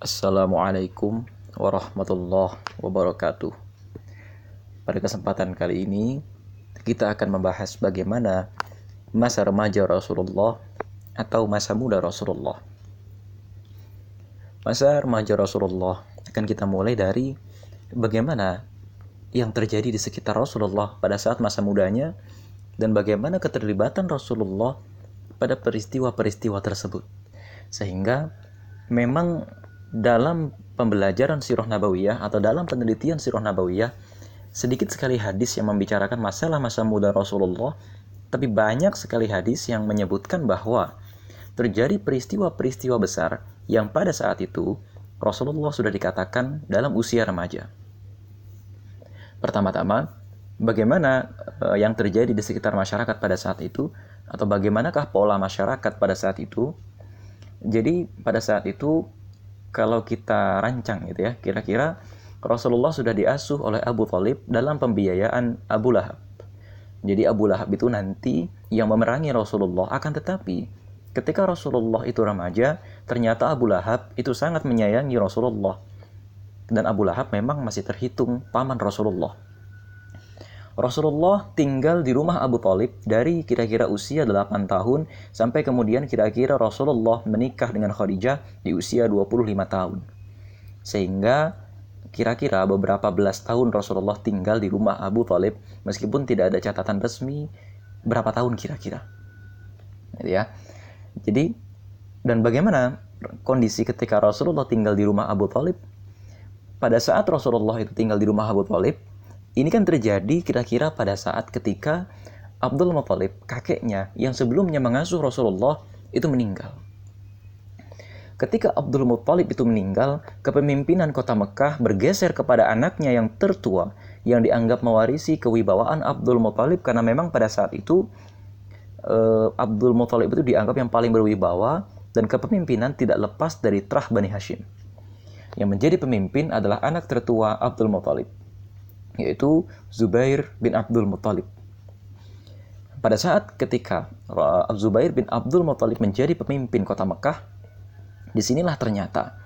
Assalamualaikum warahmatullahi wabarakatuh. Pada kesempatan kali ini, kita akan membahas bagaimana masa remaja Rasulullah atau masa muda Rasulullah. Masa remaja Rasulullah akan kita mulai dari bagaimana yang terjadi di sekitar Rasulullah pada saat masa mudanya dan bagaimana keterlibatan Rasulullah pada peristiwa-peristiwa tersebut. Sehingga memang dalam pembelajaran sirah nabawiyah atau dalam penelitian sirah nabawiyah sedikit sekali hadis yang membicarakan masalah masa muda Rasulullah tapi banyak sekali hadis yang menyebutkan bahwa terjadi peristiwa-peristiwa besar yang pada saat itu Rasulullah sudah dikatakan dalam usia remaja. Pertama-tama, bagaimana eh, yang terjadi di sekitar masyarakat pada saat itu atau bagaimanakah pola masyarakat pada saat itu? Jadi pada saat itu kalau kita rancang gitu ya, kira-kira Rasulullah sudah diasuh oleh Abu Talib dalam pembiayaan Abu Lahab. Jadi Abu Lahab itu nanti yang memerangi Rasulullah akan tetapi ketika Rasulullah itu remaja, ternyata Abu Lahab itu sangat menyayangi Rasulullah. Dan Abu Lahab memang masih terhitung paman Rasulullah. Rasulullah tinggal di rumah Abu Talib dari kira-kira usia 8 tahun sampai kemudian kira-kira Rasulullah menikah dengan Khadijah di usia 25 tahun. Sehingga kira-kira beberapa belas tahun Rasulullah tinggal di rumah Abu Talib meskipun tidak ada catatan resmi berapa tahun kira-kira. Gitu ya. Jadi dan bagaimana kondisi ketika Rasulullah tinggal di rumah Abu Talib? Pada saat Rasulullah itu tinggal di rumah Abu Talib, ini kan terjadi kira-kira pada saat ketika Abdul Muthalib, kakeknya yang sebelumnya mengasuh Rasulullah, itu meninggal. Ketika Abdul Muthalib itu meninggal, kepemimpinan kota Mekah bergeser kepada anaknya yang tertua, yang dianggap mewarisi kewibawaan Abdul Muthalib karena memang pada saat itu uh, Abdul Muthalib itu dianggap yang paling berwibawa dan kepemimpinan tidak lepas dari terah Bani Hashim. Yang menjadi pemimpin adalah anak tertua Abdul Muthalib yaitu Zubair bin Abdul Muthalib. Pada saat ketika Zubair bin Abdul Muthalib menjadi pemimpin kota Mekah, di sinilah ternyata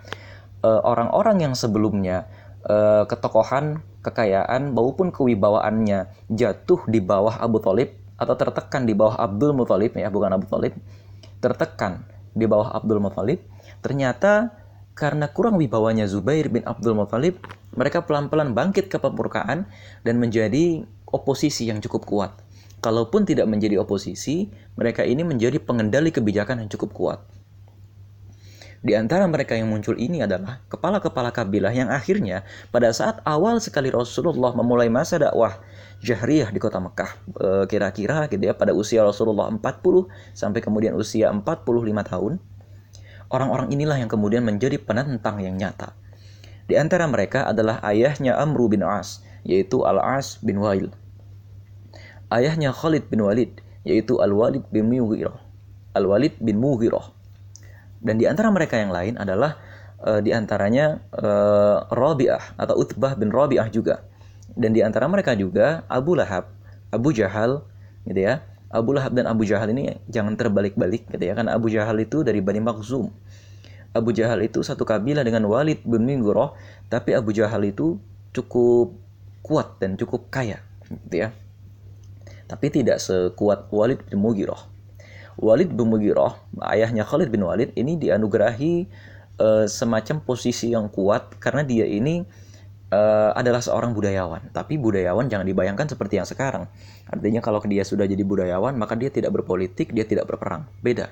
eh, orang-orang yang sebelumnya eh, ketokohan, kekayaan maupun kewibawaannya jatuh di bawah Abu Talib atau tertekan di bawah Abdul Muthalib ya bukan Abu Talib tertekan di bawah Abdul Muthalib ternyata karena kurang wibawanya Zubair bin Abdul Muthalib, mereka pelan-pelan bangkit ke pemurkaan dan menjadi oposisi yang cukup kuat. Kalaupun tidak menjadi oposisi, mereka ini menjadi pengendali kebijakan yang cukup kuat. Di antara mereka yang muncul ini adalah kepala-kepala kabilah yang akhirnya pada saat awal sekali Rasulullah memulai masa dakwah jahriyah di kota Mekah e, kira-kira gitu ya pada usia Rasulullah 40 sampai kemudian usia 45 tahun Orang-orang inilah yang kemudian menjadi penentang yang nyata. Di antara mereka adalah ayahnya Amru bin As, yaitu Al-As bin Wail. Ayahnya Khalid bin Walid, yaitu Al-Walid bin Mughirah. Al-Walid bin Mughirah. Dan di antara mereka yang lain adalah uh, di antaranya uh, Rabi'ah atau Utbah bin Rabi'ah juga. Dan di antara mereka juga Abu Lahab, Abu Jahal, gitu ya, Abu Lahab dan Abu Jahal ini jangan terbalik-balik gitu ya. Kan Abu Jahal itu dari Bani Makhzum. Abu Jahal itu satu kabilah dengan Walid bin Minggurah tapi Abu Jahal itu cukup kuat dan cukup kaya gitu ya. Tapi tidak sekuat Walid bin Mughirah. Walid bin Mughirah ayahnya Khalid bin Walid ini dianugerahi uh, semacam posisi yang kuat karena dia ini uh, adalah seorang budayawan. Tapi budayawan jangan dibayangkan seperti yang sekarang. Artinya kalau dia sudah jadi budayawan, maka dia tidak berpolitik, dia tidak berperang. Beda.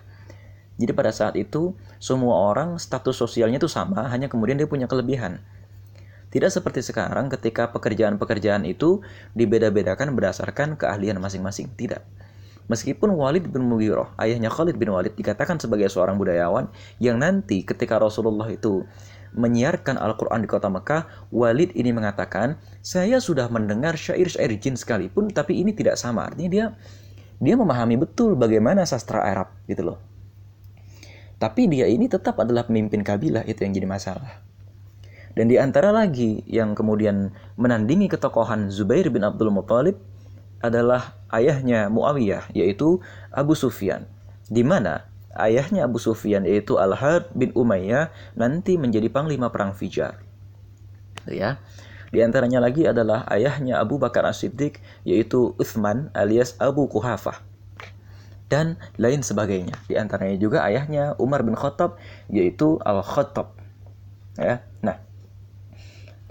Jadi pada saat itu, semua orang status sosialnya itu sama, hanya kemudian dia punya kelebihan. Tidak seperti sekarang ketika pekerjaan-pekerjaan itu dibeda-bedakan berdasarkan keahlian masing-masing. Tidak. Meskipun Walid bin Mughirah, ayahnya Khalid bin Walid dikatakan sebagai seorang budayawan yang nanti ketika Rasulullah itu menyiarkan Al-Quran di kota Mekah, Walid ini mengatakan, saya sudah mendengar syair-syair jin sekalipun, tapi ini tidak sama. Artinya dia dia memahami betul bagaimana sastra Arab gitu loh. Tapi dia ini tetap adalah pemimpin kabilah, itu yang jadi masalah. Dan di antara lagi yang kemudian menandingi ketokohan Zubair bin Abdul Muthalib adalah ayahnya Muawiyah, yaitu Abu Sufyan. Di mana ayahnya Abu Sufyan yaitu Al-Had bin Umayyah nanti menjadi panglima perang Fijar. Ya. Di antaranya lagi adalah ayahnya Abu Bakar As-Siddiq yaitu Uthman alias Abu Kuhafah dan lain sebagainya. Di antaranya juga ayahnya Umar bin Khattab yaitu Al-Khattab. Ya. Nah,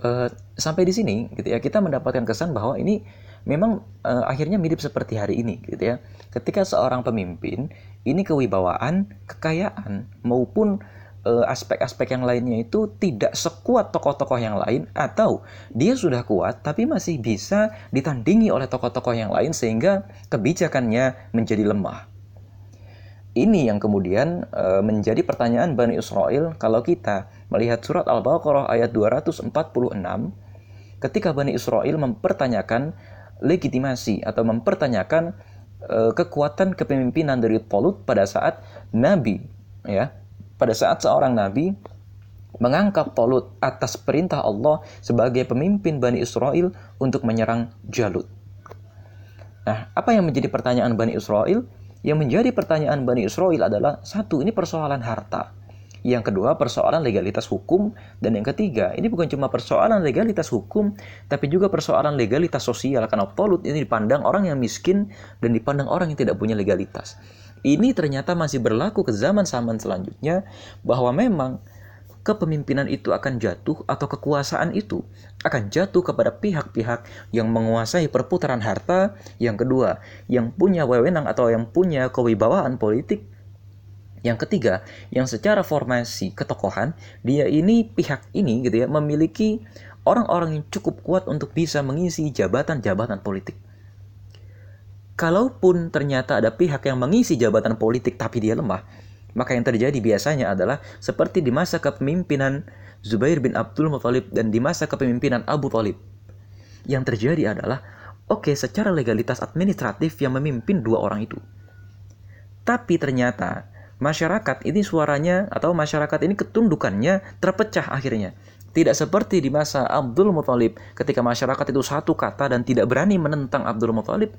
uh, sampai di sini gitu ya kita mendapatkan kesan bahwa ini memang uh, akhirnya mirip seperti hari ini gitu ya. Ketika seorang pemimpin ini kewibawaan, kekayaan maupun eh, aspek-aspek yang lainnya itu tidak sekuat tokoh-tokoh yang lain atau dia sudah kuat tapi masih bisa ditandingi oleh tokoh-tokoh yang lain sehingga kebijakannya menjadi lemah. Ini yang kemudian e, menjadi pertanyaan Bani Israel kalau kita melihat surat Al-Baqarah ayat 246 ketika Bani Israel mempertanyakan legitimasi atau mempertanyakan e, kekuatan kepemimpinan dari Tolut pada saat Nabi ya pada saat seorang Nabi mengangkat Tolut atas perintah Allah sebagai pemimpin Bani Israel untuk menyerang Jalut. Nah, apa yang menjadi pertanyaan Bani Israel? Yang menjadi pertanyaan Bani Israel adalah satu, ini persoalan harta. Yang kedua, persoalan legalitas hukum. Dan yang ketiga, ini bukan cuma persoalan legalitas hukum, tapi juga persoalan legalitas sosial. Karena Tolut ini dipandang orang yang miskin dan dipandang orang yang tidak punya legalitas. Ini ternyata masih berlaku ke zaman-zaman selanjutnya bahwa memang kepemimpinan itu akan jatuh atau kekuasaan itu akan jatuh kepada pihak-pihak yang menguasai perputaran harta, yang kedua, yang punya wewenang atau yang punya kewibawaan politik, yang ketiga, yang secara formasi ketokohan, dia ini pihak ini gitu ya memiliki orang-orang yang cukup kuat untuk bisa mengisi jabatan-jabatan politik. Kalaupun ternyata ada pihak yang mengisi jabatan politik tapi dia lemah, maka yang terjadi biasanya adalah seperti di masa kepemimpinan Zubair bin Abdul Muthalib dan di masa kepemimpinan Abu Talib. Yang terjadi adalah, oke okay, secara legalitas administratif yang memimpin dua orang itu. Tapi ternyata masyarakat ini suaranya atau masyarakat ini ketundukannya terpecah akhirnya. Tidak seperti di masa Abdul Muthalib ketika masyarakat itu satu kata dan tidak berani menentang Abdul Muthalib.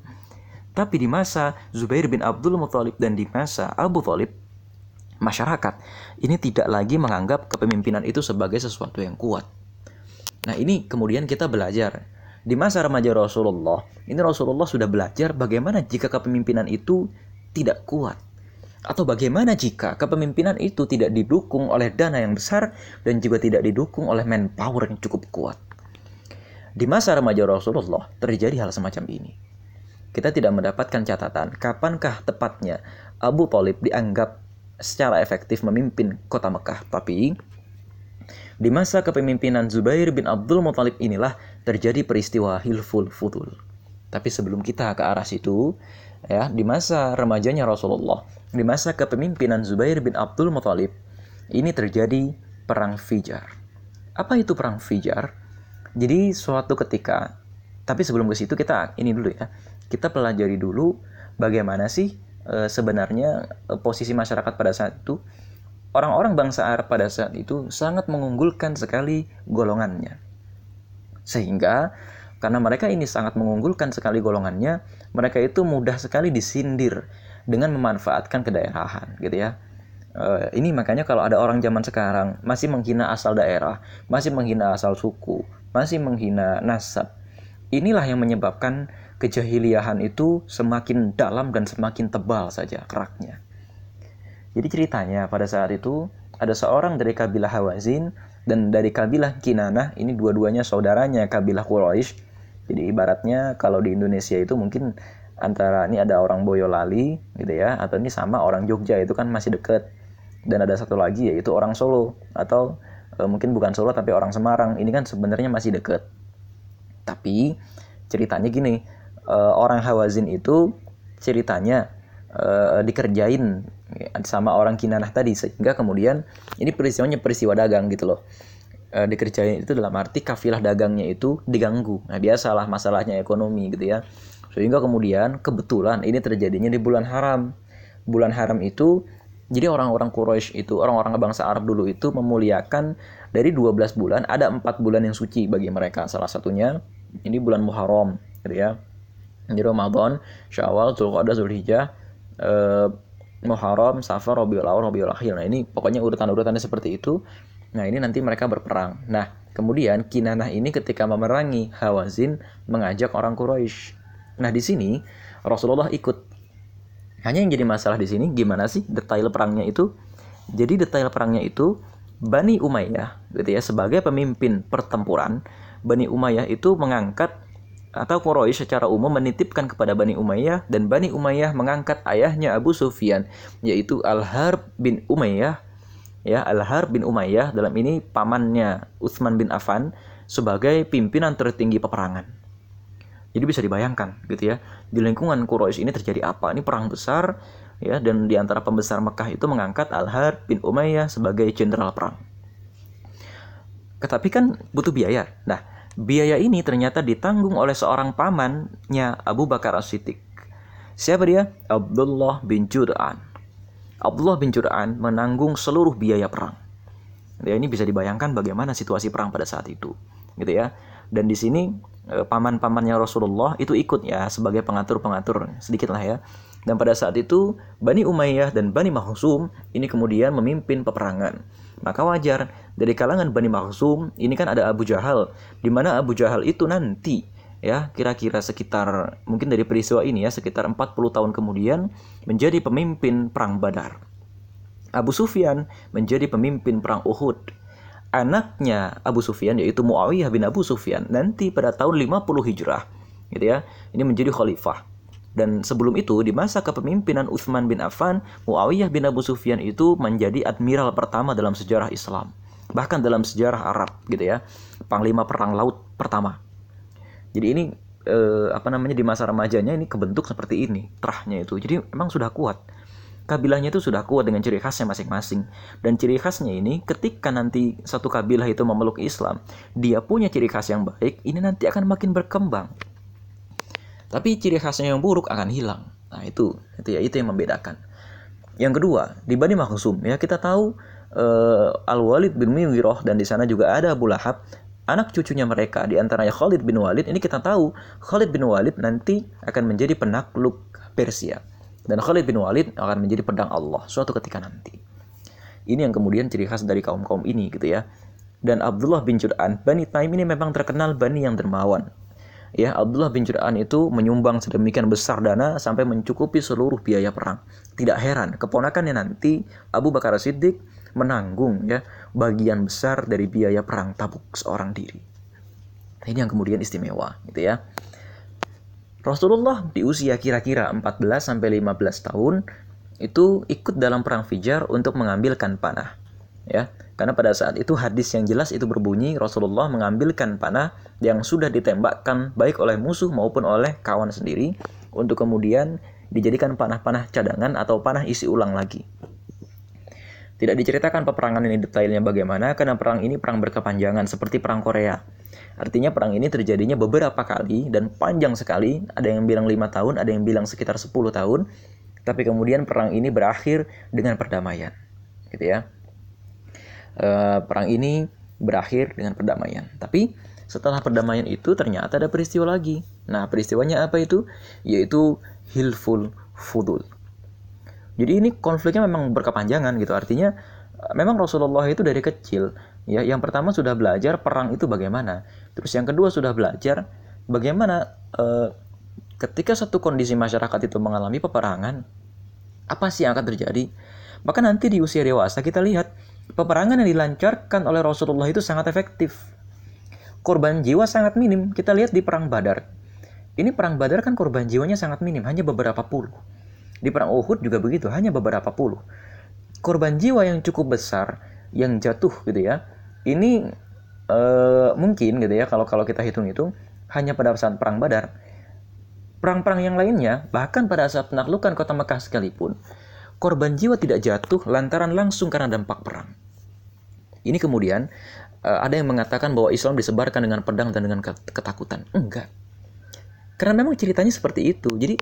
Tapi di masa Zubair bin Abdul Muthalib dan di masa Abu Talib, masyarakat ini tidak lagi menganggap kepemimpinan itu sebagai sesuatu yang kuat. Nah, ini kemudian kita belajar di masa remaja Rasulullah. Ini Rasulullah sudah belajar bagaimana jika kepemimpinan itu tidak kuat. Atau bagaimana jika kepemimpinan itu tidak didukung oleh dana yang besar dan juga tidak didukung oleh manpower yang cukup kuat. Di masa remaja Rasulullah terjadi hal semacam ini. Kita tidak mendapatkan catatan kapankah tepatnya Abu Talib dianggap secara efektif memimpin kota Mekah. Tapi di masa kepemimpinan Zubair bin Abdul Muthalib inilah terjadi peristiwa Hilful Futul. Tapi sebelum kita ke arah situ, ya, di masa remajanya Rasulullah, di masa kepemimpinan Zubair bin Abdul Muthalib, ini terjadi perang Fijar. Apa itu perang Fijar? Jadi suatu ketika, tapi sebelum ke situ kita ini dulu ya. Kita pelajari dulu bagaimana sih e, sebenarnya e, posisi masyarakat pada saat itu orang-orang bangsa Arab pada saat itu sangat mengunggulkan sekali golongannya. Sehingga karena mereka ini sangat mengunggulkan sekali golongannya, mereka itu mudah sekali disindir dengan memanfaatkan kedaerahan, gitu ya. E, ini makanya kalau ada orang zaman sekarang masih menghina asal daerah, masih menghina asal suku, masih menghina nasab, inilah yang menyebabkan kejahiliahan itu semakin dalam dan semakin tebal saja keraknya. Jadi ceritanya pada saat itu ada seorang dari kabilah Hawazin dan dari kabilah Kinanah, ini dua-duanya saudaranya kabilah Quraisy. Jadi ibaratnya kalau di Indonesia itu mungkin antara ini ada orang Boyolali gitu ya, atau ini sama orang Jogja itu kan masih deket. Dan ada satu lagi yaitu orang Solo atau e, mungkin bukan Solo tapi orang Semarang. Ini kan sebenarnya masih deket. Tapi ceritanya gini, uh, orang Hawazin itu ceritanya uh, dikerjain sama orang Kinanah tadi sehingga kemudian ini peristiwanya peristiwa dagang gitu loh uh, dikerjain itu dalam arti kafilah dagangnya itu diganggu. Nah biasalah masalahnya ekonomi gitu ya. Sehingga kemudian kebetulan ini terjadinya di bulan haram. Bulan haram itu jadi orang-orang Quraisy itu orang-orang bangsa Arab dulu itu memuliakan dari 12 bulan ada empat bulan yang suci bagi mereka. Salah satunya ini bulan Muharram gitu ya. Di Ramadan, Syawal, Zulqa'dah, Zulhijjah, eh, Muharram, Safar, Rabiul Awal, Rabiul Akhir. Nah, ini pokoknya urutan-urutannya seperti itu. Nah, ini nanti mereka berperang. Nah, kemudian Kinanah ini ketika memerangi Hawazin mengajak orang Quraisy. Nah, di sini Rasulullah ikut. Hanya yang jadi masalah di sini gimana sih detail perangnya itu? Jadi detail perangnya itu Bani Umayyah gitu ya sebagai pemimpin pertempuran Bani Umayyah itu mengangkat atau Quraisy secara umum menitipkan kepada Bani Umayyah dan Bani Umayyah mengangkat ayahnya Abu Sufyan yaitu Al-Harb bin Umayyah ya Al-Harb bin Umayyah dalam ini pamannya Utsman bin Affan sebagai pimpinan tertinggi peperangan. Jadi bisa dibayangkan gitu ya di lingkungan Quraisy ini terjadi apa? Ini perang besar ya dan di antara pembesar Mekah itu mengangkat Al-Har bin Umayyah sebagai jenderal perang. Tetapi kan butuh biaya. Nah, biaya ini ternyata ditanggung oleh seorang pamannya Abu Bakar As-Siddiq. Siapa dia? Abdullah bin Jur'an. Abdullah bin Jur'an menanggung seluruh biaya perang. Ya, ini bisa dibayangkan bagaimana situasi perang pada saat itu, gitu ya. Dan di sini eh, paman-pamannya Rasulullah itu ikut ya sebagai pengatur-pengatur sedikit lah ya dan pada saat itu, Bani Umayyah dan Bani Makhzum ini kemudian memimpin peperangan. Maka wajar dari kalangan Bani Makhzum ini kan ada Abu Jahal, di mana Abu Jahal itu nanti ya kira-kira sekitar mungkin dari peristiwa ini ya sekitar 40 tahun kemudian menjadi pemimpin perang Badar. Abu Sufyan menjadi pemimpin perang Uhud. Anaknya Abu Sufyan yaitu Muawiyah bin Abu Sufyan nanti pada tahun 50 Hijrah gitu ya. Ini menjadi khalifah. Dan sebelum itu, di masa kepemimpinan Utsman bin Affan, Muawiyah bin Abu Sufyan itu menjadi admiral pertama dalam sejarah Islam. Bahkan dalam sejarah Arab gitu ya. Panglima perang laut pertama. Jadi ini eh, apa namanya di masa remajanya ini kebentuk seperti ini, terahnya itu. Jadi memang sudah kuat. Kabilahnya itu sudah kuat dengan ciri khasnya masing-masing. Dan ciri khasnya ini ketika nanti satu kabilah itu memeluk Islam, dia punya ciri khas yang baik, ini nanti akan makin berkembang tapi ciri khasnya yang buruk akan hilang. Nah, itu itu ya itu yang membedakan. Yang kedua, di Bani Makhzum ya kita tahu uh, Al-Walid bin Mughirah dan di sana juga ada Abu Lahab, anak cucunya mereka di antaranya Khalid bin Walid. Ini kita tahu Khalid bin Walid nanti akan menjadi penakluk Persia. Dan Khalid bin Walid akan menjadi pedang Allah suatu ketika nanti. Ini yang kemudian ciri khas dari kaum-kaum ini gitu ya. Dan Abdullah bin Jur'an, Bani Taim ini memang terkenal Bani yang dermawan ya Abdullah bin Jur'an itu menyumbang sedemikian besar dana sampai mencukupi seluruh biaya perang. Tidak heran keponakannya nanti Abu Bakar Siddiq menanggung ya bagian besar dari biaya perang Tabuk seorang diri. Ini yang kemudian istimewa gitu ya. Rasulullah di usia kira-kira 14 sampai 15 tahun itu ikut dalam perang Fijar untuk mengambilkan panah. Ya, karena pada saat itu hadis yang jelas itu berbunyi Rasulullah mengambilkan panah yang sudah ditembakkan baik oleh musuh maupun oleh kawan sendiri untuk kemudian dijadikan panah-panah cadangan atau panah isi ulang lagi. Tidak diceritakan peperangan ini detailnya bagaimana karena perang ini perang berkepanjangan seperti perang Korea. Artinya perang ini terjadinya beberapa kali dan panjang sekali. Ada yang bilang lima tahun, ada yang bilang sekitar 10 tahun. Tapi kemudian perang ini berakhir dengan perdamaian. Gitu ya uh, perang ini berakhir dengan perdamaian. Tapi setelah perdamaian itu ternyata ada peristiwa lagi. Nah, peristiwanya apa itu? Yaitu Hilful Fudul. Jadi ini konfliknya memang berkepanjangan gitu. Artinya memang Rasulullah itu dari kecil ya yang pertama sudah belajar perang itu bagaimana. Terus yang kedua sudah belajar bagaimana uh, ketika satu kondisi masyarakat itu mengalami peperangan apa sih yang akan terjadi? Maka nanti di usia dewasa kita lihat peperangan yang dilancarkan oleh Rasulullah itu sangat efektif. Korban jiwa sangat minim. Kita lihat di perang Badar. Ini perang Badar kan korban jiwanya sangat minim, hanya beberapa puluh. Di perang Uhud juga begitu, hanya beberapa puluh. Korban jiwa yang cukup besar yang jatuh gitu ya. Ini uh, mungkin gitu ya kalau kalau kita hitung-hitung hanya pada saat perang Badar. Perang-perang yang lainnya, bahkan pada saat penaklukan kota Mekah sekalipun, korban jiwa tidak jatuh lantaran langsung karena dampak perang. Ini kemudian uh, ada yang mengatakan bahwa Islam disebarkan dengan pedang dan dengan ketakutan. Enggak. Karena memang ceritanya seperti itu. Jadi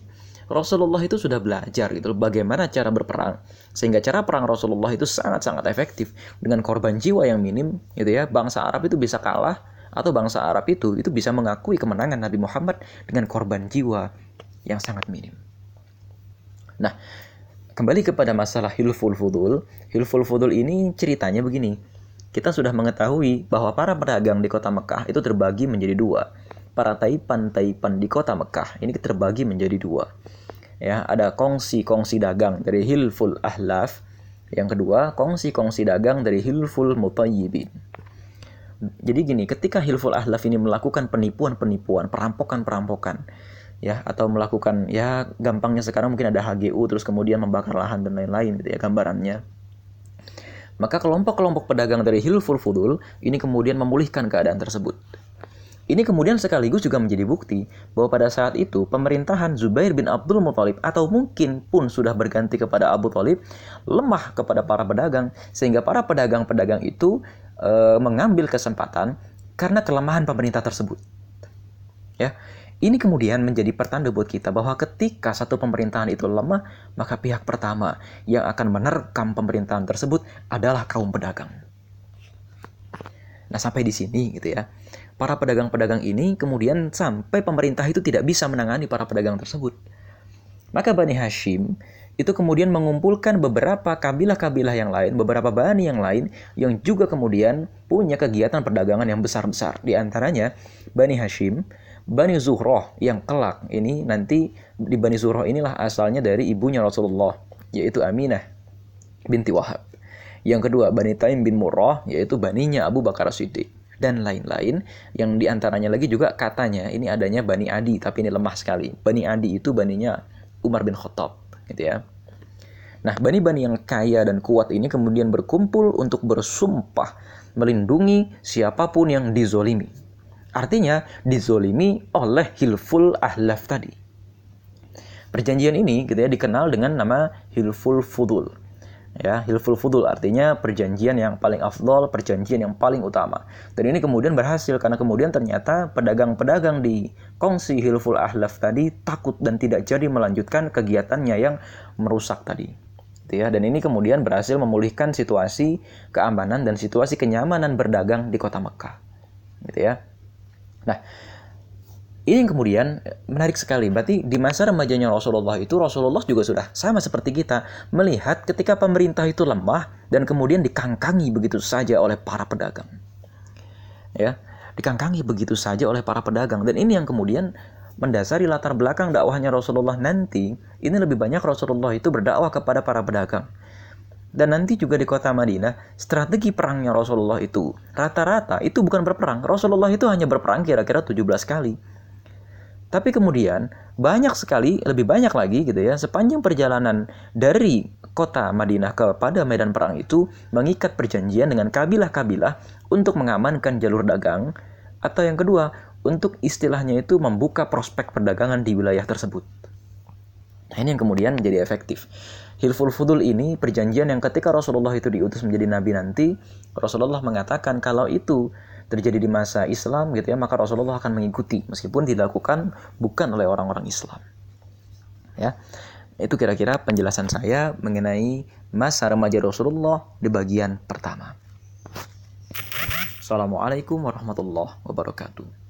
Rasulullah itu sudah belajar gitu bagaimana cara berperang. Sehingga cara perang Rasulullah itu sangat-sangat efektif dengan korban jiwa yang minim gitu ya. Bangsa Arab itu bisa kalah atau bangsa Arab itu itu bisa mengakui kemenangan Nabi Muhammad dengan korban jiwa yang sangat minim. Nah, kembali kepada masalah hilful fudul. Hilful fudul ini ceritanya begini. Kita sudah mengetahui bahwa para pedagang di kota Mekah itu terbagi menjadi dua. Para taipan-taipan di kota Mekah ini terbagi menjadi dua. Ya, ada kongsi-kongsi dagang dari hilful ahlaf. Yang kedua, kongsi-kongsi dagang dari hilful mutayyibin. Jadi gini, ketika hilful ahlaf ini melakukan penipuan-penipuan, perampokan-perampokan, ya atau melakukan ya gampangnya sekarang mungkin ada HGU terus kemudian membakar lahan dan lain-lain gitu ya gambarannya maka kelompok-kelompok pedagang dari Hilful Fudul ini kemudian memulihkan keadaan tersebut. Ini kemudian sekaligus juga menjadi bukti bahwa pada saat itu pemerintahan Zubair bin Abdul Muthalib atau mungkin pun sudah berganti kepada Abu Talib lemah kepada para pedagang sehingga para pedagang-pedagang itu e, mengambil kesempatan karena kelemahan pemerintah tersebut. Ya, ini kemudian menjadi pertanda buat kita bahwa ketika satu pemerintahan itu lemah, maka pihak pertama yang akan menerkam pemerintahan tersebut adalah kaum pedagang. Nah, sampai di sini gitu ya. Para pedagang-pedagang ini kemudian sampai pemerintah itu tidak bisa menangani para pedagang tersebut. Maka Bani Hashim itu kemudian mengumpulkan beberapa kabilah-kabilah yang lain, beberapa bani yang lain yang juga kemudian punya kegiatan perdagangan yang besar-besar. Di antaranya Bani Hashim, Bani Zuhroh yang kelak ini nanti di Bani Zuhroh inilah asalnya dari ibunya Rasulullah yaitu Aminah binti Wahab. Yang kedua Bani Taim bin Murrah yaitu baninya Abu Bakar Siddiq dan lain-lain yang di antaranya lagi juga katanya ini adanya Bani Adi tapi ini lemah sekali. Bani Adi itu baninya Umar bin Khattab gitu ya. Nah, bani-bani yang kaya dan kuat ini kemudian berkumpul untuk bersumpah melindungi siapa pun yang dizolimi. Artinya dizolimi oleh hilful ahlaf tadi. Perjanjian ini gitu ya dikenal dengan nama hilful fudul. Ya, hilful fudul artinya perjanjian yang paling afdol, perjanjian yang paling utama. Dan ini kemudian berhasil karena kemudian ternyata pedagang-pedagang di kongsi hilful ahlaf tadi takut dan tidak jadi melanjutkan kegiatannya yang merusak tadi. Gitu ya, dan ini kemudian berhasil memulihkan situasi keamanan dan situasi kenyamanan berdagang di kota Mekah. Gitu ya. Nah, ini yang kemudian menarik sekali. Berarti di masa remajanya Rasulullah itu Rasulullah juga sudah sama seperti kita melihat ketika pemerintah itu lemah dan kemudian dikangkangi begitu saja oleh para pedagang. Ya, dikangkangi begitu saja oleh para pedagang dan ini yang kemudian mendasari latar belakang dakwahnya Rasulullah nanti. Ini lebih banyak Rasulullah itu berdakwah kepada para pedagang. Dan nanti juga di kota Madinah, strategi perangnya Rasulullah itu rata-rata itu bukan berperang. Rasulullah itu hanya berperang kira-kira 17 kali. Tapi kemudian banyak sekali, lebih banyak lagi gitu ya, sepanjang perjalanan dari kota Madinah kepada medan perang itu mengikat perjanjian dengan kabilah-kabilah untuk mengamankan jalur dagang atau yang kedua untuk istilahnya itu membuka prospek perdagangan di wilayah tersebut. Nah, ini yang kemudian menjadi efektif. Hilful Fudul ini perjanjian yang ketika Rasulullah itu diutus menjadi nabi nanti, Rasulullah mengatakan kalau itu terjadi di masa Islam gitu ya, maka Rasulullah akan mengikuti meskipun dilakukan bukan oleh orang-orang Islam. Ya. Itu kira-kira penjelasan saya mengenai masa remaja Rasulullah di bagian pertama. Assalamualaikum warahmatullahi wabarakatuh.